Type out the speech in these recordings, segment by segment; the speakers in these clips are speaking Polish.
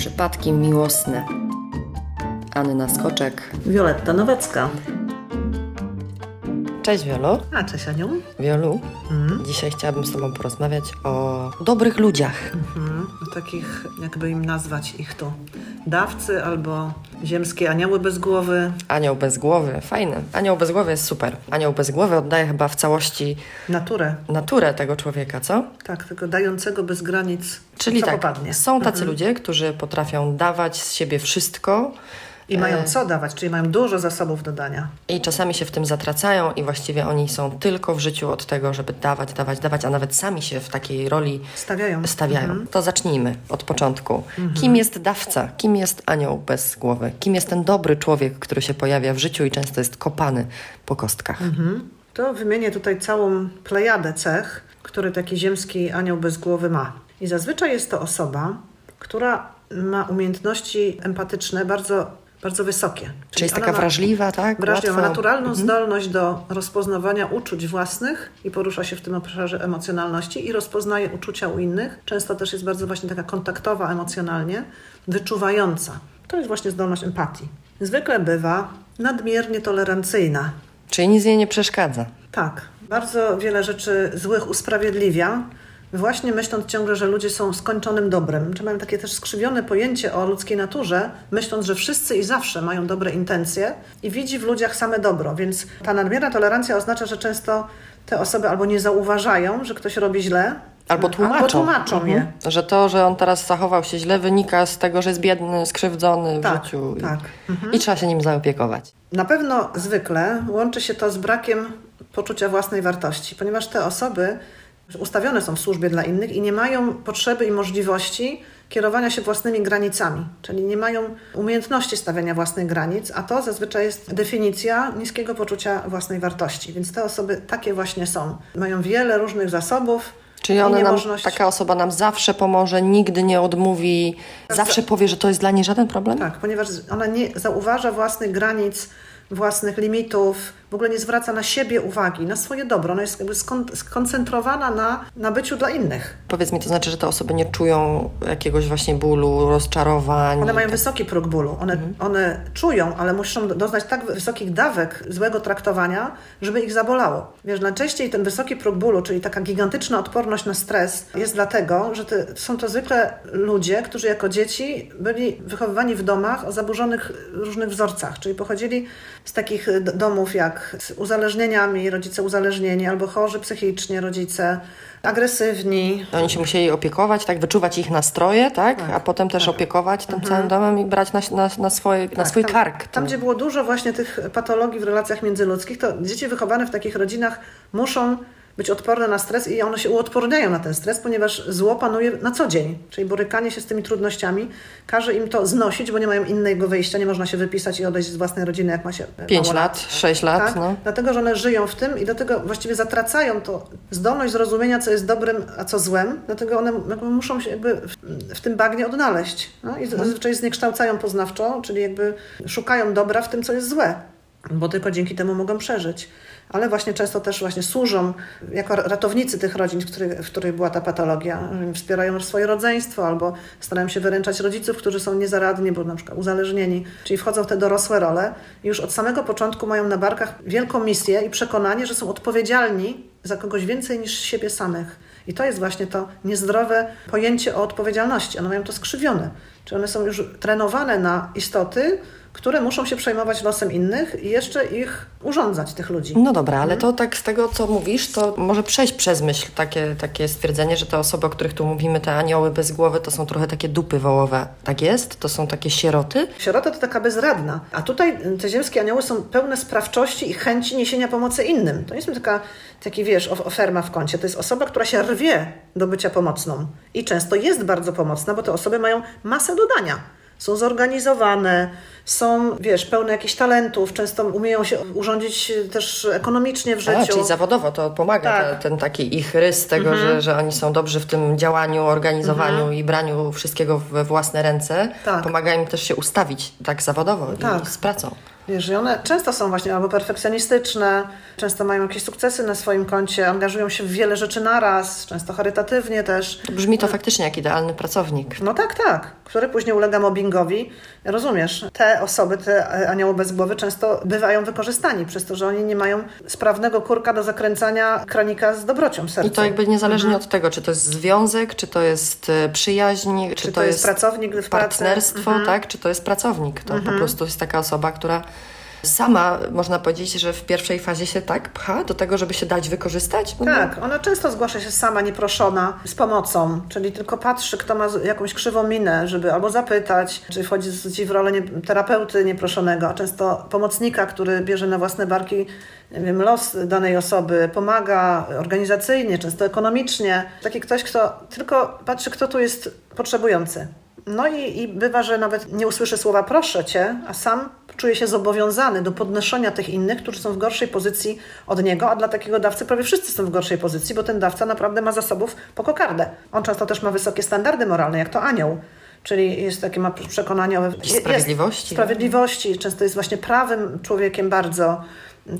Przypadki miłosne. Anna Skoczek. Wioletta Nowacka. Cześć Wiolu. A, cześć Aniu. Wiolu, dzisiaj chciałabym z Tobą porozmawiać o dobrych ludziach. Mhm. O takich, jakby im nazwać ich tu, dawcy albo ziemskie anioły bez głowy, Anioł bez głowy, fajny. Anioł bez głowy jest super. Anioł bez głowy oddaje chyba w całości naturę. naturę tego człowieka, co? Tak, tylko dającego bez granic, Czyli tak, popadnie. są tacy ludzie, którzy potrafią dawać z siebie wszystko I mają co dawać, czyli mają dużo zasobów do dania. i czasami się w tym zatracają i właściwie oni są tylko w życiu od tego, żeby dawać, dawać, dawać, a nawet sami się w takiej roli Stawiają. stawiają. To zacznijmy od początku. Kim jest dawca? Kim jest anioł bez głowy? Kim jest ten dobry człowiek, który się pojawia w życiu i często jest kopany po kostkach? To wymienię tutaj całą plejadę cech, które taki ziemski anioł bez głowy ma. I zazwyczaj jest to osoba, która ma umiejętności empatyczne bardzo, bardzo wysokie. Czy jest ona taka ma- wrażliwa, tak? Wrażliwa, ma naturalną zdolność do rozpoznawania uczuć własnych i porusza się w tym obszarze emocjonalności i rozpoznaje uczucia u innych. Często też jest bardzo właśnie taka kontaktowa emocjonalnie, wyczuwająca. To jest właśnie zdolność empatii. Zwykle bywa nadmiernie tolerancyjna. Czyli nic jej nie przeszkadza. Tak, bardzo wiele rzeczy złych usprawiedliwia, właśnie myśląc ciągle, że ludzie są skończonym dobrem. Czy mają takie też skrzywione pojęcie o ludzkiej naturze, myśląc, że wszyscy i zawsze mają dobre intencje i widzi w ludziach same dobro. Więc ta nadmierna tolerancja oznacza, że często te osoby albo nie zauważają, że ktoś robi źle, Albo tłumaczą. albo tłumaczą je. Mhm. Że to, że on teraz zachował się źle, wynika z tego, że jest biedny, skrzywdzony w Tak, życiu i, tak. i trzeba się nim zaopiekować. Na pewno zwykle łączy się to z brakiem poczucia własnej wartości, ponieważ te osoby ustawione są w służbie dla innych i nie mają potrzeby i możliwości kierowania się własnymi granicami, czyli nie mają umiejętności stawiania własnych granic, a to zazwyczaj jest definicja niskiego poczucia własnej wartości. Więc te osoby takie właśnie są. Mają wiele różnych zasobów. Czyli ona nam, taka osoba nam zawsze pomoże, nigdy nie odmówi, zawsze powie, że to jest dla niej żaden problem? Tak, ponieważ ona nie zauważa własnych granic, własnych limitów, w ogóle nie zwraca na siebie uwagi, na swoje dobro. Ona jest jakby skon- skoncentrowana na, na byciu dla innych. Powiedz mi, to znaczy, że te osoby nie czują jakiegoś właśnie bólu, rozczarowań? One mają wysoki próg bólu. One, one czują, ale muszą doznać tak wysokich dawek złego traktowania, żeby ich zabolało. Wiesz, najczęściej ten wysoki próg bólu, czyli taka gigantyczna odporność na stres, jest dlatego, że te, są to zwykle ludzie, którzy jako dzieci byli wychowywani w domach o zaburzonych różnych wzorcach, czyli pochodzili z takich domów jak z uzależnieniami, rodzice uzależnieni, albo chorzy psychicznie rodzice, agresywni, Oni się musieli opiekować, tak, wyczuwać ich nastroje, tak? A potem też opiekować tym całym domem i brać na, na, na, swoje, na swój Mhm. tam, kark. Tam, gdzie było dużo właśnie tych patologii w relacjach międzyludzkich, to dzieci wychowane w takich rodzinach muszą być odporne na stres i one się uodporniają na ten stres, ponieważ zło panuje na co dzień. Czyli borykanie się z tymi trudnościami każe im to znosić, bo nie mają innego wyjścia, nie można się wypisać i odejść z własnej rodziny, jak ma się e, Pięć mało lat, sześć lat, tak? no. Dlatego, że one żyją w tym i do tego właściwie zatracają to zdolność zrozumienia, co jest dobrym, a co złem. Dlatego one muszą się jakby w, w tym bagnie odnaleźć. No? I zazwyczaj zniekształcają poznawczo, czyli jakby szukają dobra w tym, co jest złe, bo tylko dzięki temu mogą przeżyć. Ale właśnie często też właśnie służą jako ratownicy tych rodzin, w których, w których była ta patologia. Wspierają swoje rodzeństwo albo starają się wyręczać rodziców, którzy są niezaradni, bo na przykład uzależnieni. Czyli wchodzą w te dorosłe role i już od samego początku mają na barkach wielką misję i przekonanie, że są odpowiedzialni za kogoś więcej niż siebie samych. I to jest właśnie to niezdrowe pojęcie o odpowiedzialności. One mają to skrzywione. Czy one są już trenowane na istoty, które muszą się przejmować losem innych i jeszcze ich urządzać, tych ludzi. No dobra, ale to tak z tego, co mówisz, to może przejść przez myśl takie, takie stwierdzenie, że te osoby, o których tu mówimy, te anioły bez głowy, to są trochę takie dupy wołowe. Tak jest? To są takie sieroty? Sierota to taka bezradna, a tutaj te ziemskie anioły są pełne sprawczości i chęci niesienia pomocy innym. To nie jest taka, taki, wiesz, of- oferma w kącie. To jest osoba, która się rwie do bycia pomocną i często jest bardzo pomocna, bo te osoby mają masę dodania. Są zorganizowane, są, wiesz, pełne jakichś talentów, często umieją się urządzić też ekonomicznie w A, życiu. czyli zawodowo to pomaga Tak. te, ten taki ich rys tego, że, że oni są dobrzy w tym działaniu, organizowaniu i braniu wszystkiego we własne ręce. Tak. Pomaga im też się ustawić tak zawodowo Tak. i z pracą. Wiesz, i one często są właśnie albo perfekcjonistyczne, często mają jakieś sukcesy na swoim koncie, angażują się w wiele rzeczy naraz, często charytatywnie też. Brzmi to faktycznie jak idealny pracownik. No tak, tak, który później ulega mobbingowi. Rozumiesz, te osoby, te anioły bez głowy często bywają wykorzystani przez to, że oni nie mają sprawnego kurka do zakręcania kranika z dobrocią serca. I to jakby niezależnie mhm. od tego, czy to jest związek, czy to jest e, przyjaźń, czy, czy to, to, jest pracownik w partnerstwo, mhm. tak, czy to jest pracownik. To mhm. po prostu jest taka osoba, która sama, można powiedzieć, że w pierwszej fazie się tak pcha do tego, żeby się dać wykorzystać? Tak, ona często zgłasza się sama, nieproszona, z pomocą, czyli tylko patrzy, kto ma jakąś krzywą minę, żeby albo zapytać, czy wchodzi w rolę nie, terapeuty nieproszonego, a często pomocnika, który bierze na własne barki nie wiem, los danej osoby, pomaga organizacyjnie, często ekonomicznie. Taki ktoś, kto tylko patrzy, kto tu jest potrzebujący. No i, i bywa, że nawet nie usłyszy słowa proszę cię, a sam czuje się zobowiązany do podnoszenia tych innych, którzy są w gorszej pozycji od niego, a dla takiego dawcy prawie wszyscy są w gorszej pozycji, bo ten dawca naprawdę ma zasobów po kokardę. On często też ma wysokie standardy moralne, jak to anioł. Czyli jest takie ma przekonanie o sprawiedliwości. sprawiedliwości. Często jest właśnie prawym człowiekiem bardzo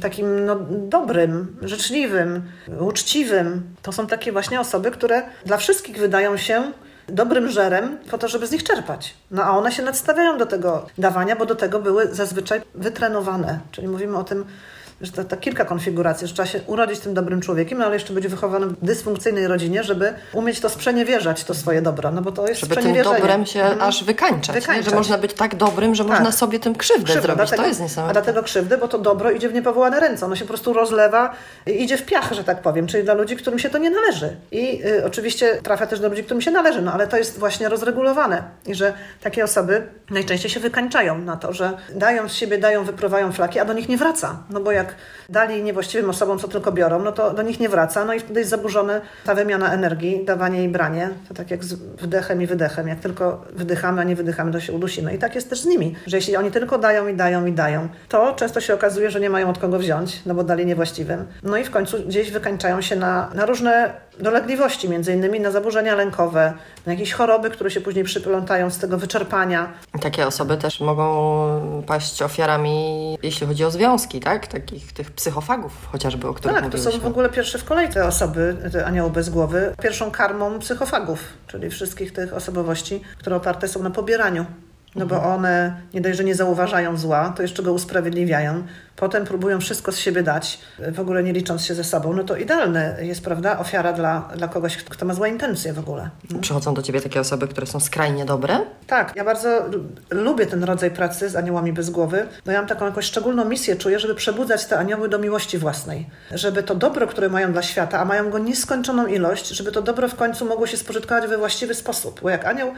takim no, dobrym, życzliwym, uczciwym. To są takie właśnie osoby, które dla wszystkich wydają się dobrym żerem po to, żeby z nich czerpać. No a one się nadstawiają do tego dawania, bo do tego były zazwyczaj wytrenowane. Czyli mówimy o tym, że to, to, kilka konfiguracji, że trzeba się urodzić tym dobrym człowiekiem, no ale jeszcze być wychowany w dysfunkcyjnej rodzinie, żeby umieć to sprzeniewierzać, to swoje dobro, no bo to jest Żeby tym dobrem się mhm. aż wykańczać, wykańczać. że można być tak dobrym, że tak. można sobie tym krzywdę, zrobić, dlatego, to jest niesamowite. A dlatego krzywdy, bo to dobro idzie w niepowołane ręce, ono się po prostu rozlewa, idzie w piach, że tak powiem, czyli dla ludzi, którym się to nie należy. I y, oczywiście trafia też do ludzi, którym się należy, no ale to jest właśnie rozregulowane i że takie osoby najczęściej się wykańczają na to, że dają z siebie, dają, wypruwają flaki, a do nich nie wraca, no bo jak dali niewłaściwym osobom, co tylko biorą, no to do nich nie wraca, no i wtedy jest zaburzona ta wymiana energii, dawanie i branie. To tak jak z wdechem i wydechem. Jak tylko wdychamy, a nie wydychamy, to się udusimy. I tak jest też z nimi, że jeśli oni tylko dają i dają i dają, to często się okazuje, że nie mają od kogo wziąć, no bo dali niewłaściwym. No i w końcu gdzieś wykańczają się na, na różne dolegliwości, między innymi na zaburzenia lękowe, na jakieś choroby, które się później przyplątają z tego wyczerpania. Takie osoby też mogą paść ofiarami, jeśli chodzi o związki, tak? Takich tych psychofagów chociażby, o których Tak, to są w ogóle pierwsze w kolejce osoby, te anioły bez głowy, pierwszą karmą psychofagów, czyli wszystkich tych osobowości, które oparte są na pobieraniu no bo one nie dość, że nie zauważają zła, to jeszcze go usprawiedliwiają. Potem próbują wszystko z siebie dać, w ogóle nie licząc się ze sobą. No to idealne jest, prawda, ofiara dla, dla kogoś, kto ma złe intencje w ogóle. No. Przychodzą do ciebie takie osoby, które są skrajnie dobre? Tak, ja bardzo lubię ten rodzaj pracy z aniołami bez głowy. No ja mam taką jakąś szczególną misję, czuję, żeby przebudzać te anioły do miłości własnej. Żeby to dobro, które mają dla świata, a mają go nieskończoną ilość, żeby to dobro w końcu mogło się spożytkować we właściwy sposób. Bo jak anioł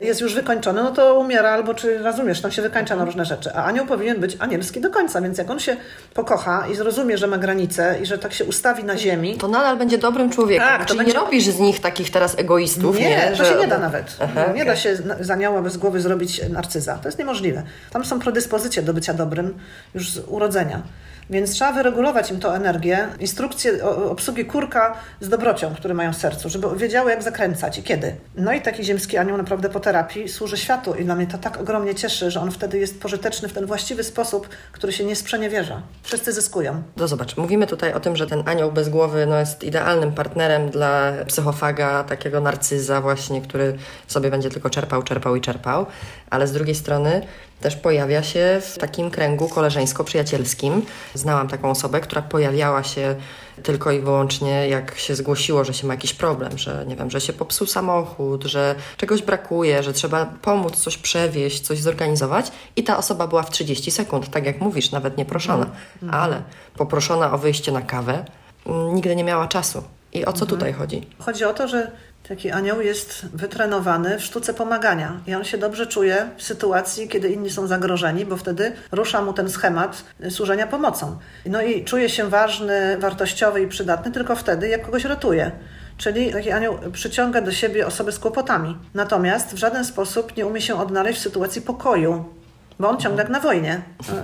jest już wykończony, no to umiera albo czy rozumiesz, tam się wykańcza na różne rzeczy. A anioł powinien być anielski do końca, więc jak on się pokocha i zrozumie, że ma granice i że tak się ustawi na ziemi. To nadal będzie dobrym człowiekiem. Tak, Czyli będzie... nie robisz z nich takich teraz egoistów. Nie, nie to że... się nie da nawet. Aha, nie okay. da się z anioła bez głowy zrobić narcyza. To jest niemożliwe. Tam są predyspozycje do bycia dobrym już z urodzenia. Więc trzeba wyregulować im to energię, instrukcje obsługi kurka z dobrocią, które mają w sercu, żeby wiedziały, jak zakręcać i kiedy. No i taki ziemski anioł naprawdę po terapii służy światu i dla mnie to tak ogromnie cieszy, że on wtedy jest pożyteczny w ten właściwy sposób, który się nie Wszyscy zyskują. No zobacz, mówimy tutaj o tym, że ten anioł bez głowy no, jest idealnym partnerem dla psychofaga, takiego narcyza właśnie, który sobie będzie tylko czerpał, czerpał i czerpał, ale z drugiej strony też pojawia się w takim kręgu koleżeńsko-przyjacielskim. Znałam taką osobę, która pojawiała się tylko i wyłącznie jak się zgłosiło, że się ma jakiś problem, że nie wiem, że się popsuł samochód, że czegoś brakuje, że trzeba pomóc coś przewieźć, coś zorganizować i ta osoba była w 30 sekund, tak jak mówisz, nawet nie proszona, mm. ale poproszona o wyjście na kawę, mm, nigdy nie miała czasu. I o co mhm. tutaj chodzi? Chodzi o to, że Taki anioł jest wytrenowany w sztuce pomagania i on się dobrze czuje w sytuacji, kiedy inni są zagrożeni, bo wtedy rusza mu ten schemat służenia pomocą. No i czuje się ważny, wartościowy i przydatny tylko wtedy, jak kogoś ratuje. Czyli taki anioł przyciąga do siebie osoby z kłopotami. Natomiast w żaden sposób nie umie się odnaleźć w sytuacji pokoju. Bo on ciągle jak na wojnie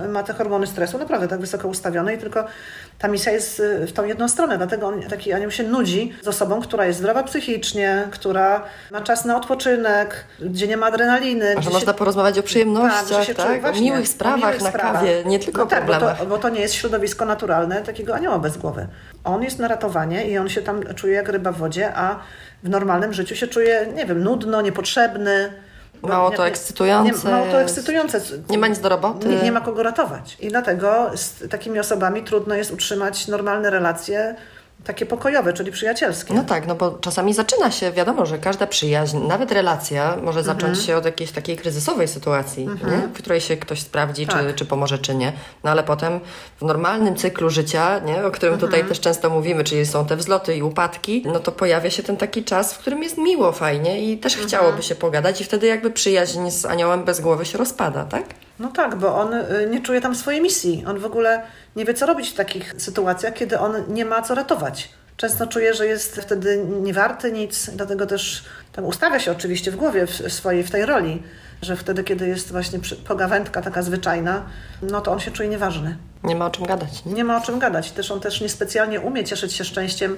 ma te hormony stresu naprawdę tak wysoko ustawione i tylko ta misja jest e, w tą jedną stronę, dlatego on, taki anioł się nudzi z osobą, która jest zdrowa psychicznie, która ma czas na odpoczynek, gdzie nie ma adrenaliny. A że można się... porozmawiać o przyjemnościach, Tak, że się tak? czuje- o właśnie, miłych o sprawach miłych na sprawach. kawie, nie tylko no o tak, bo problemach. to, bo to nie jest środowisko naturalne takiego anioła bez głowy. On jest na ratowanie i on się tam czuje jak ryba w wodzie, a w normalnym życiu się czuje, nie wiem, nudno, niepotrzebny. Mało to ekscytujące Nie, mało to ekscytujące. Nie ma nic do roboty. Nie, nie ma kogo ratować. I dlatego z takimi osobami trudno jest utrzymać normalne relacje, takie pokojowe, czyli przyjacielskie. No tak, no bo czasami zaczyna się, wiadomo, że każda przyjaźń, nawet relacja może Mhm. zacząć się od jakiejś takiej kryzysowej sytuacji, nie? w której się ktoś sprawdzi, czy, Tak. czy pomoże, czy nie. No ale potem w normalnym cyklu życia, nie? o którym Mhm. tutaj też często mówimy, czyli są te wzloty i upadki, no to pojawia się ten taki czas, w którym jest miło, fajnie i też Mhm. chciałoby się pogadać i wtedy jakby przyjaźń z aniołem bez głowy się rozpada, tak? No tak, bo on y, nie czuje tam swojej misji. On w ogóle nie wie, co robić w takich sytuacjach, kiedy on nie ma co ratować. Często czuje, że jest wtedy niewarty nic, dlatego też tam ustawia się oczywiście w głowie w swojej, w tej roli, że wtedy, kiedy jest właśnie pogawędka taka zwyczajna, no to on się czuje nieważny. Nie ma o czym gadać. Nie? Nie ma o czym gadać. Też on też niespecjalnie umie cieszyć się szczęściem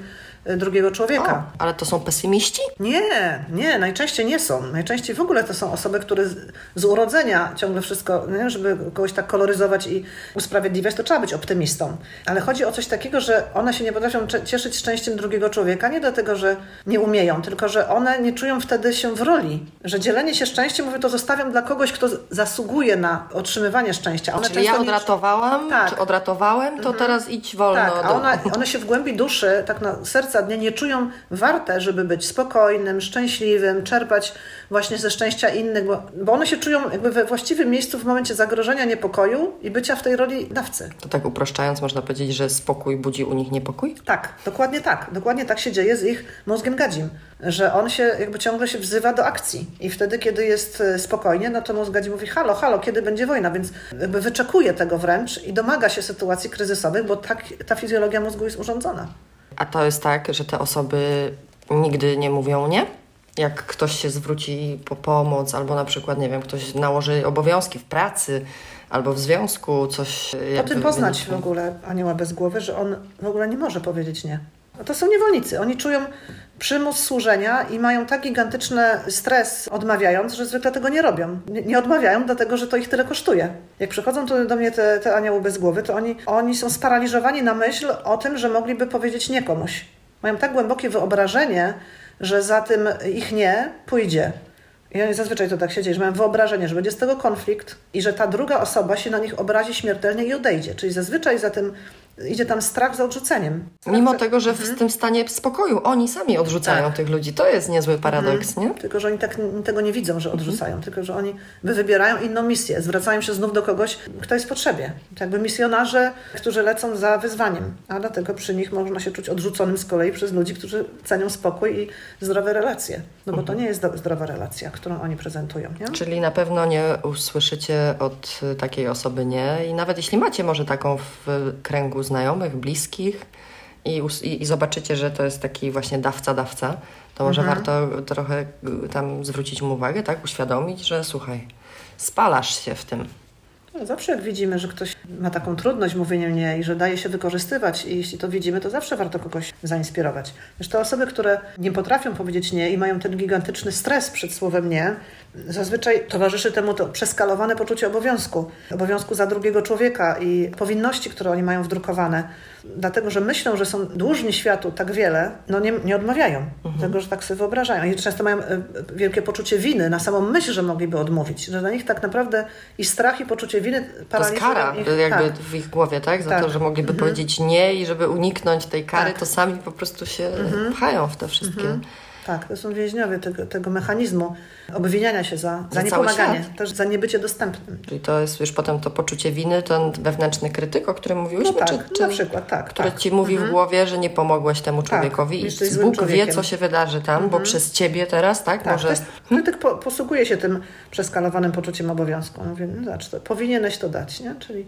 y, drugiego O, człowieka. ale to są pesymiści? Nie, nie, najczęściej nie są. Najczęściej w ogóle to są osoby, które z, z urodzenia ciągle wszystko, nie? żeby kogoś tak koloryzować i usprawiedliwiać, to trzeba być optymistą. Ale chodzi o coś takiego, że one się nie potrafią cieszyć szczęściem drugiego człowieka, nie dlatego, że nie umieją, tylko że one nie czują wtedy się w roli. Że dzielenie się szczęściem, mówię, to zostawiam dla kogoś, kto zasługuje na otrzymywanie szczęścia. One Czyli ja często nie- odratowałam, Tak. Czy odratowałem, to teraz idź wolno tak, a one, one się w głębi duszy, tak na serca dnia, nie czują warte, żeby być spokojnym, szczęśliwym, czerpać właśnie ze szczęścia innych, bo, bo one się czują jakby we właściwym miejscu w momencie zagrożenia, niepokoju i bycia w tej roli dawcy. To tak upraszczając, można powiedzieć, że spokój budzi u nich niepokój? Tak, dokładnie tak. Dokładnie tak się dzieje z ich mózgiem gadzim, że on się jakby ciągle się wzywa do akcji i wtedy, kiedy jest e, spokojnie, no to mózg gadzi mówi halo, halo, kiedy będzie wojna, więc jakby wyczekuje tego wręcz i domaga się sytuacji kryzysowych, bo tak ta fizjologia mózgu jest urządzona. A to jest tak, że te osoby nigdy nie mówią nie? Jak ktoś się zwróci po pomoc, albo na przykład, nie wiem, ktoś nałoży obowiązki w pracy, albo w związku, coś... Po tym poznać w ogóle anioła bez głowy, że on w ogóle nie może powiedzieć nie. To są niewolnicy. Oni czują przymus służenia i mają tak gigantyczny stres odmawiając, że zwykle tego nie robią. Nie, nie odmawiają, dlatego że to ich tyle kosztuje. Jak przychodzą tu do mnie te, te anioły bez głowy, to oni, oni są sparaliżowani na myśl o tym, że mogliby powiedzieć nie komuś. Mają tak głębokie wyobrażenie, że za tym ich nie pójdzie. I oni zazwyczaj to tak się dzieje, że mają wyobrażenie, że będzie z tego konflikt i że ta druga osoba się na nich obrazi śmiertelnie i odejdzie. Czyli zazwyczaj za tym idzie tam strach za odrzuceniem. Strach Mimo za- tego, że w tym stanie spokoju oni sami odrzucają Tak. tych ludzi. To jest niezły paradoks, nie? Tylko, że oni tak tego nie widzą, że odrzucają, tylko, że oni wy- wybierają inną misję, zwracają się znów do kogoś, kto jest w potrzebie. To jakby misjonarze, którzy lecą za wyzwaniem, a dlatego przy nich można się czuć odrzuconym z kolei przez ludzi, którzy cenią spokój i zdrowe relacje. No bo to nie jest zdrowa relacja, którą oni prezentują. Nie? Czyli na pewno nie usłyszycie od takiej osoby nie. I nawet jeśli macie może taką w kręgu znajomych, bliskich i, i, i zobaczycie, że to jest taki właśnie dawca-dawca, to może Mhm. warto trochę y, tam zwrócić mu uwagę, tak? Uświadomić, że słuchaj, spalasz się w tym. No, zawsze jak widzimy, że ktoś ma taką trudność mówieniem nie i że daje się wykorzystywać i jeśli to widzimy, to zawsze warto kogoś zainspirować. Wiesz, te osoby, które nie potrafią powiedzieć nie i mają ten gigantyczny stres przed słowem nie, zazwyczaj towarzyszy temu to przeskalowane poczucie obowiązku. Obowiązku za drugiego człowieka i powinności, które oni mają wdrukowane. Dlatego, że myślą, że są dłużni światu tak wiele, no nie, nie odmawiają. Dlatego, że tak sobie wyobrażają. I często mają e, e, wielkie poczucie winy na samą myśl, że mogliby odmówić. Że dla nich tak naprawdę i strach, i poczucie winy To jest paraliżują kara ich. jakby tak. w ich głowie, tak? Za Tak. to, że mogliby powiedzieć nie i żeby uniknąć tej kary, Tak. to sami po prostu się pchają w te wszystkie... Tak, to są więźniowie tego, tego mechanizmu obwiniania się za, za, Za niepomaganie, też za niebycie dostępnym. Czyli to jest już potem to poczucie winy, ten wewnętrzny krytyk, o którym mówiłyśmy, No tak, czy, czy na przykład, tak. który tak. ci mówi w głowie, że nie pomogłeś temu człowiekowi i jesteś złym Bóg wie, co się wydarzy tam, bo przez ciebie teraz, tak, Tak, może... to jest, krytyk po, posługuje się tym przeskalowanym poczuciem obowiązku. Mówi, no zobacz, to powinieneś to dać, nie? Czyli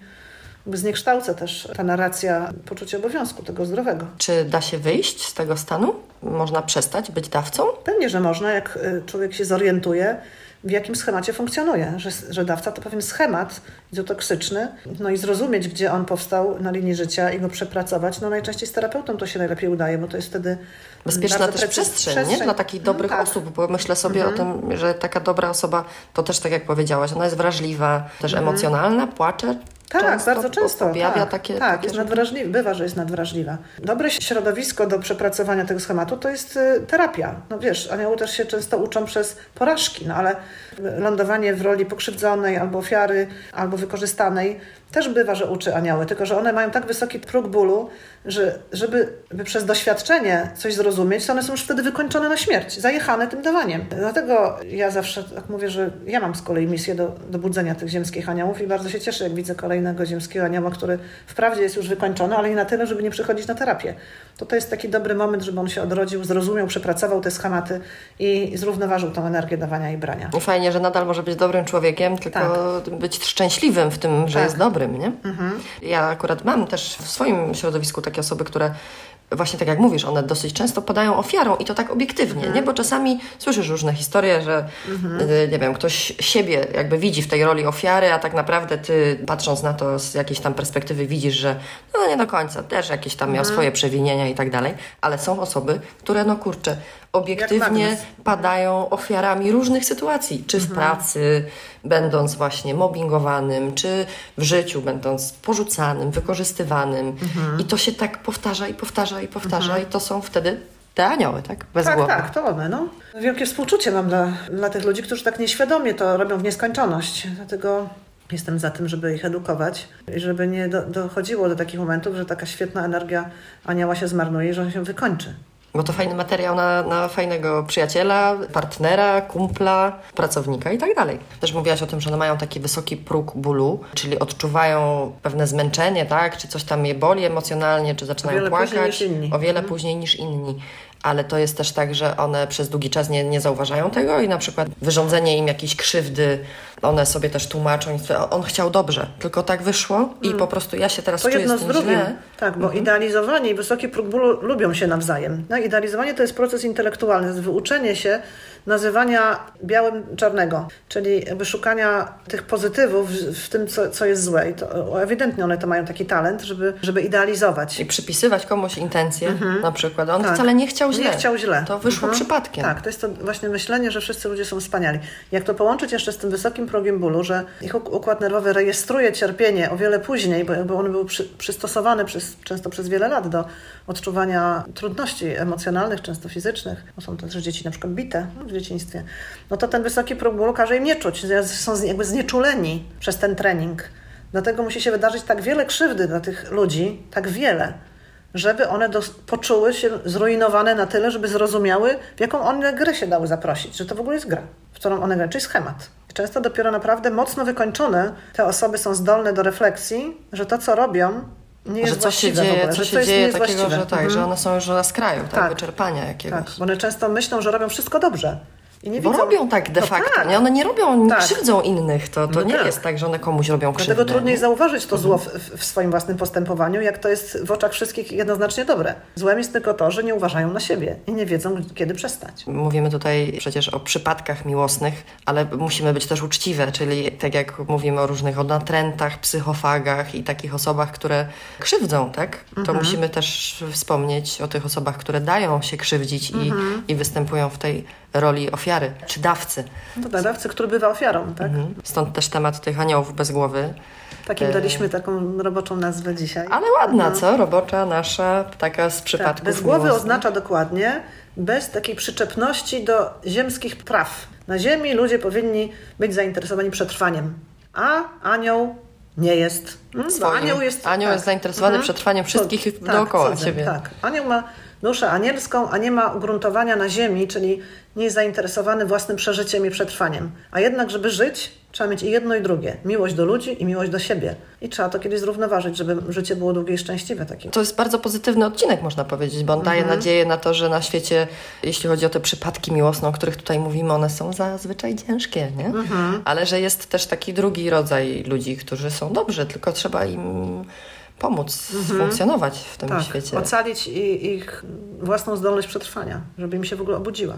zniekształca też ta narracja poczucia obowiązku, tego zdrowego. Czy da się wyjść z tego stanu? Można przestać być dawcą? Pewnie, że można, jak y, człowiek się zorientuje, w jakim schemacie funkcjonuje, że, że dawca to pewien schemat izotoksyczny, no i zrozumieć, gdzie on powstał na linii życia i go przepracować. No najczęściej z terapeutą to się najlepiej udaje, bo to jest wtedy Bezpieczna też przestrzeń, przestrzeń, nie? Dla takich dobrych no, tak. osób, bo myślę sobie mhm. o tym, że taka dobra osoba, to też tak jak powiedziałaś, ona jest wrażliwa, też mhm. emocjonalna, płacze, tak, często bardzo często. Objawia tak, takie. Tak, takie jest nadwrażliwa, bywa, że jest nadwrażliwa. Dobre środowisko do przepracowania tego schematu to jest y, terapia. No wiesz, anioły też się często uczą przez porażki, no ale lądowanie w roli pokrzywdzonej albo ofiary, albo wykorzystanej też bywa, że uczy anioły, tylko że one mają tak wysoki próg bólu, że żeby przez doświadczenie coś zrozumieć, to one są już wtedy wykończone na śmierć, zajechane tym dawaniem. Dlatego ja zawsze tak mówię, że ja mam z kolei misję do, do budzenia tych ziemskich aniołów i bardzo się cieszę, jak widzę kolejnego ziemskiego anioła, który wprawdzie jest już wykończony, ale nie na tyle, żeby nie przychodzić na terapię. To to jest taki dobry moment, żeby on się odrodził, zrozumiał, przepracował te schematy i zrównoważył tą energię dawania i brania. I fajnie, że nadal może być dobrym człowiekiem, tylko tak. być szczęśliwym w tym, że tak. jest dobrym, nie? Mhm. Ja akurat mam też w swoim środowisku takie osoby, które właśnie tak jak mówisz, one dosyć często padają ofiarą i to tak obiektywnie, mhm. nie? Bo czasami słyszysz różne historie, że mhm. Y, nie wiem, ktoś siebie jakby widzi w tej roli ofiary, a tak naprawdę ty patrząc na to z jakiejś tam perspektywy widzisz, że no nie do końca, też jakieś tam miał mhm. swoje przewinienia i tak dalej, ale są osoby, które no kurczę, obiektywnie padają ofiarami różnych sytuacji, czy w mhm. pracy, będąc właśnie mobbingowanym, czy w życiu, będąc porzucanym, wykorzystywanym. Mhm. I to się tak powtarza i powtarza i powtarza, mhm. i to są wtedy te anioły, tak? Bez tak, głowy. tak, to one, no. Wielkie współczucie mam dla, dla tych ludzi, którzy tak nieświadomie to robią w nieskończoność. Dlatego Jestem za tym, żeby ich edukować i żeby nie do, dochodziło do takich momentów, że taka świetna energia anioła się zmarnuje i że on się wykończy. Bo to fajny materiał na, na fajnego przyjaciela, partnera, kumpla, pracownika i tak dalej. Też mówiłaś o tym, że one mają taki wysoki próg bólu, czyli odczuwają pewne zmęczenie, tak? Czy coś tam je boli emocjonalnie, czy zaczynają o płakać. O wiele mhm. później niż inni ale to jest też tak, że one przez długi czas nie, nie zauważają tego i na przykład wyrządzenie im jakiejś krzywdy, one sobie też tłumaczą, on chciał dobrze, tylko tak wyszło i mm. po prostu ja się teraz to czuję jedno z tym drugim. Źle. Tak, bo mhm. idealizowanie i wysoki próg bólu lubią się nawzajem. No, idealizowanie to jest proces intelektualny, to jest wyuczenie się nazywania białym czarnego, czyli jakby szukania tych pozytywów w tym, co, co jest złe. I to, ewidentnie one to mają taki talent, żeby, żeby idealizować. I przypisywać komuś intencje mhm. na przykład. On tak. wcale nie chciał źle. Nie chciał źle. To wyszło mhm. przypadkiem. Tak, to jest to właśnie myślenie, że wszyscy ludzie są wspaniali. Jak to połączyć jeszcze z tym wysokim progiem bólu, że ich układ nerwowy rejestruje cierpienie o wiele później, bo jakby one były przy, przystosowane przez, często przez wiele lat do odczuwania trudności emocjonalnych, często fizycznych. Bo są też dzieci na przykład bite w dzieciństwie. No to ten wysoki próg bólu każe im nie czuć. Są jakby znieczuleni przez ten trening. Dlatego musi się wydarzyć tak wiele krzywdy dla tych ludzi, tak wiele, żeby one do, poczuły się zrujnowane na tyle, żeby zrozumiały, w jaką one grę się dały zaprosić, że to w ogóle jest gra, w którą one grają, czyli schemat. Często dopiero naprawdę mocno wykończone te osoby są zdolne do refleksji, że to, co robią, nie jest że coś się dzieje, ogóle, co się dzieje takiego, że tak, mhm. że one są już na skraju tak, tak. wyczerpania jakiegoś. Tak, bo one często myślą, że robią wszystko dobrze. I nie widzą... robią tak de no facto, tak. nie? One nie robią, nie tak. krzywdzą innych. To, to no nie tak. jest tak, że one komuś robią krzywdę. Dlatego trudniej nie? zauważyć to zło w, w, swoim własnym postępowaniu, jak to jest w oczach wszystkich jednoznacznie dobre. Złem jest tylko to, że nie uważają na siebie i nie wiedzą, kiedy przestać. Mówimy tutaj przecież o przypadkach miłosnych, ale musimy być też uczciwe, czyli tak jak mówimy o różnych o natrętach, psychofagach i takich osobach, które krzywdzą, tak? To mhm. musimy też wspomnieć o tych osobach, które dają się krzywdzić mhm. i, i występują w tej roli ofiary czy dawcy. No tak, dawcy, który bywa ofiarą, tak? Mhm. Stąd też temat tych aniołów bez głowy. Takim e, daliśmy taką roboczą nazwę dzisiaj. Ale ładna, no. co? Robocza nasza, taka z przypadków tak, Bez głowy miłosnych. oznacza dokładnie bez takiej przyczepności do ziemskich praw. Na ziemi ludzie powinni być zainteresowani przetrwaniem, a anioł nie jest. Hmm? Anioł jest, anioł tak. jest zainteresowany mhm. przetrwaniem wszystkich tak, dookoła cudzym, siebie. Tak, anioł ma duszę anielską, a nie ma ugruntowania na ziemi, czyli nie jest zainteresowany własnym przeżyciem i przetrwaniem. A jednak, żeby żyć, Trzeba mieć i jedno i drugie. Miłość do ludzi i miłość do siebie. I trzeba to kiedyś zrównoważyć, żeby życie było długie i szczęśliwe takie. To jest bardzo pozytywny odcinek, można powiedzieć, bo on daje Mhm. nadzieję na to, że na świecie, jeśli chodzi o te przypadki miłosne, o których tutaj mówimy, one są zazwyczaj ciężkie, nie? Mhm. Ale że jest też taki drugi rodzaj ludzi, którzy są dobrzy, tylko trzeba im pomóc funkcjonować w tym Mhm. Tak, świecie. ocalić ich własną zdolność przetrwania, żeby im się w ogóle obudziła.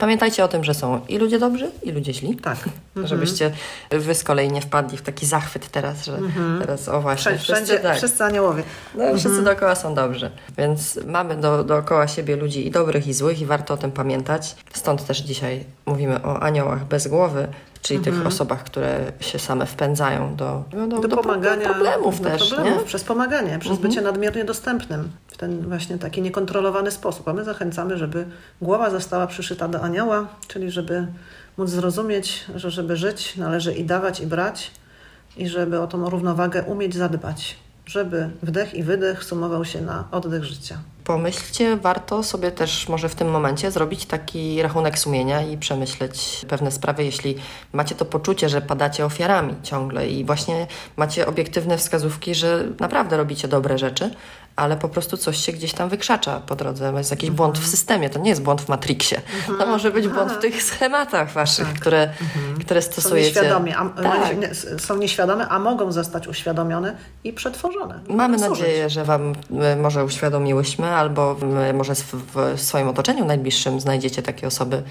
Pamiętajcie o tym, że są i ludzie dobrzy, i ludzie źli. Tak. Żebyście wy z kolei nie wpadli w taki zachwyt teraz, że teraz o właśnie, Wszędzie, wszyscy, tak. wszyscy aniołowie. No, wszyscy dookoła są dobrzy, więc mamy do, dookoła siebie ludzi i dobrych, i złych, i warto o tym pamiętać. Stąd też dzisiaj mówimy o aniołach bez głowy, czyli tych osobach, które się same wpędzają do, no, do, do, do pomagania. problemów do też, problemów, nie? Mhm. Przez pomaganie, przez bycie nadmiernie dostępnym w ten właśnie taki niekontrolowany sposób. A my zachęcamy, żeby głowa została przyszyta do anioła, czyli żeby móc zrozumieć, że żeby żyć należy i dawać, i brać, i żeby o tą równowagę umieć zadbać. Żeby wdech i wydech sumował się na oddech życia. Pomyślcie, warto sobie też może w tym momencie zrobić taki rachunek sumienia i przemyśleć pewne sprawy, jeśli macie to poczucie, że padacie ofiarami ciągle i właśnie macie obiektywne wskazówki, że naprawdę robicie dobre rzeczy, ale po prostu coś się gdzieś tam wykrzacza po drodze. Jest jakiś błąd w systemie, to nie jest błąd w Matrixie. To może być błąd w tych schematach waszych, które, które Są stosujecie. nieświadomie, a, Tak. są nieświadome, a mogą zostać uświadomione i przetworzone. Mamy Służyć. nadzieję, że Wam e, może uświadomiłyśmy, albo e, może w, swoim otoczeniu najbliższym znajdziecie takie osoby,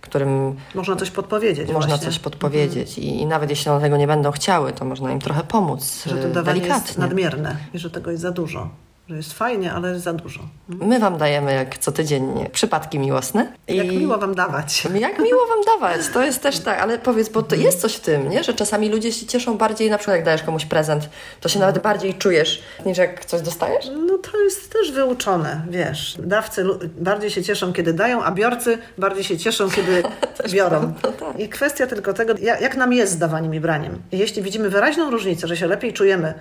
którym Można coś podpowiedzieć. można właśnie. coś podpowiedzieć. I, I nawet jeśli one tego nie będą chciały, to można im trochę pomóc Że e, to dawanie jest delikatnie. nadmierne i że tego jest za dużo. Że jest fajnie, ale za dużo. My Wam dajemy jak co tydzień przypadki miłosne. Jak miło Wam dawać. Jak miło wam dawać, to jest też tak, ale powiedz, bo to jest coś w tym, nie? że czasami ludzie się cieszą bardziej, na przykład jak dajesz komuś prezent, to się nawet bardziej czujesz, niż jak coś dostajesz. No to jest też wyuczone, wiesz. Dawcy bardziej się cieszą, kiedy dają, a biorcy bardziej się cieszą, kiedy biorą. prawda, tak. I kwestia tylko tego, jak, nam jest z dawaniem i braniem. I jeśli widzimy wyraźną różnicę, że się lepiej czujemy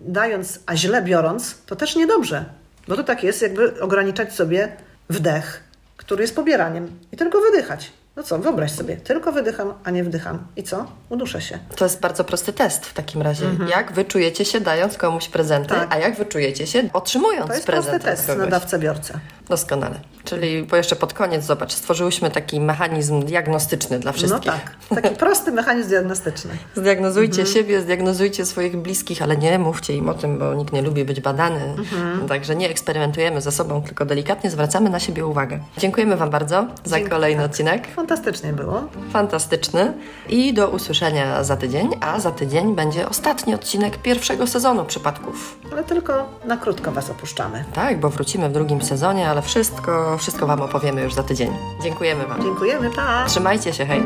dając, a źle biorąc, to też niedobrze. Bo to tak jest, jakby ograniczać sobie wdech, który jest pobieraniem i tylko wydychać. No co, wyobraź sobie, tylko wydycham, a nie wdycham. I co? Uduszę się. To jest bardzo prosty test w takim razie. Jak wy czujecie się dając komuś prezenty, Mhm. Tak. a jak wy czujecie się otrzymując To jest prezent prosty test na kogoś? dawcę-biorcę. Doskonale. Czyli bo jeszcze pod koniec, zobacz, stworzyłyśmy taki mechanizm diagnostyczny dla No wszystkich. tak, taki prosty mechanizm diagnostyczny. Zdiagnozujcie Mhm. siebie, zdiagnozujcie swoich bliskich, ale nie mówcie im o tym, bo nikt nie lubi być badany. Mhm. Także nie eksperymentujemy ze sobą, tylko delikatnie zwracamy na siebie uwagę. Dziękujemy Wam bardzo za Dzięki, kolejny tak. odcinek. Fantastycznie było. Fantastyczny. I do usłyszenia za tydzień, a za tydzień będzie ostatni odcinek pierwszego sezonu przypadków. Ale tylko na krótko Was opuszczamy. Tak, bo wrócimy w drugim sezonie, ale wszystko, wszystko Wam opowiemy już za tydzień. Dziękujemy Wam. Dziękujemy, pa! Trzymajcie się, hej!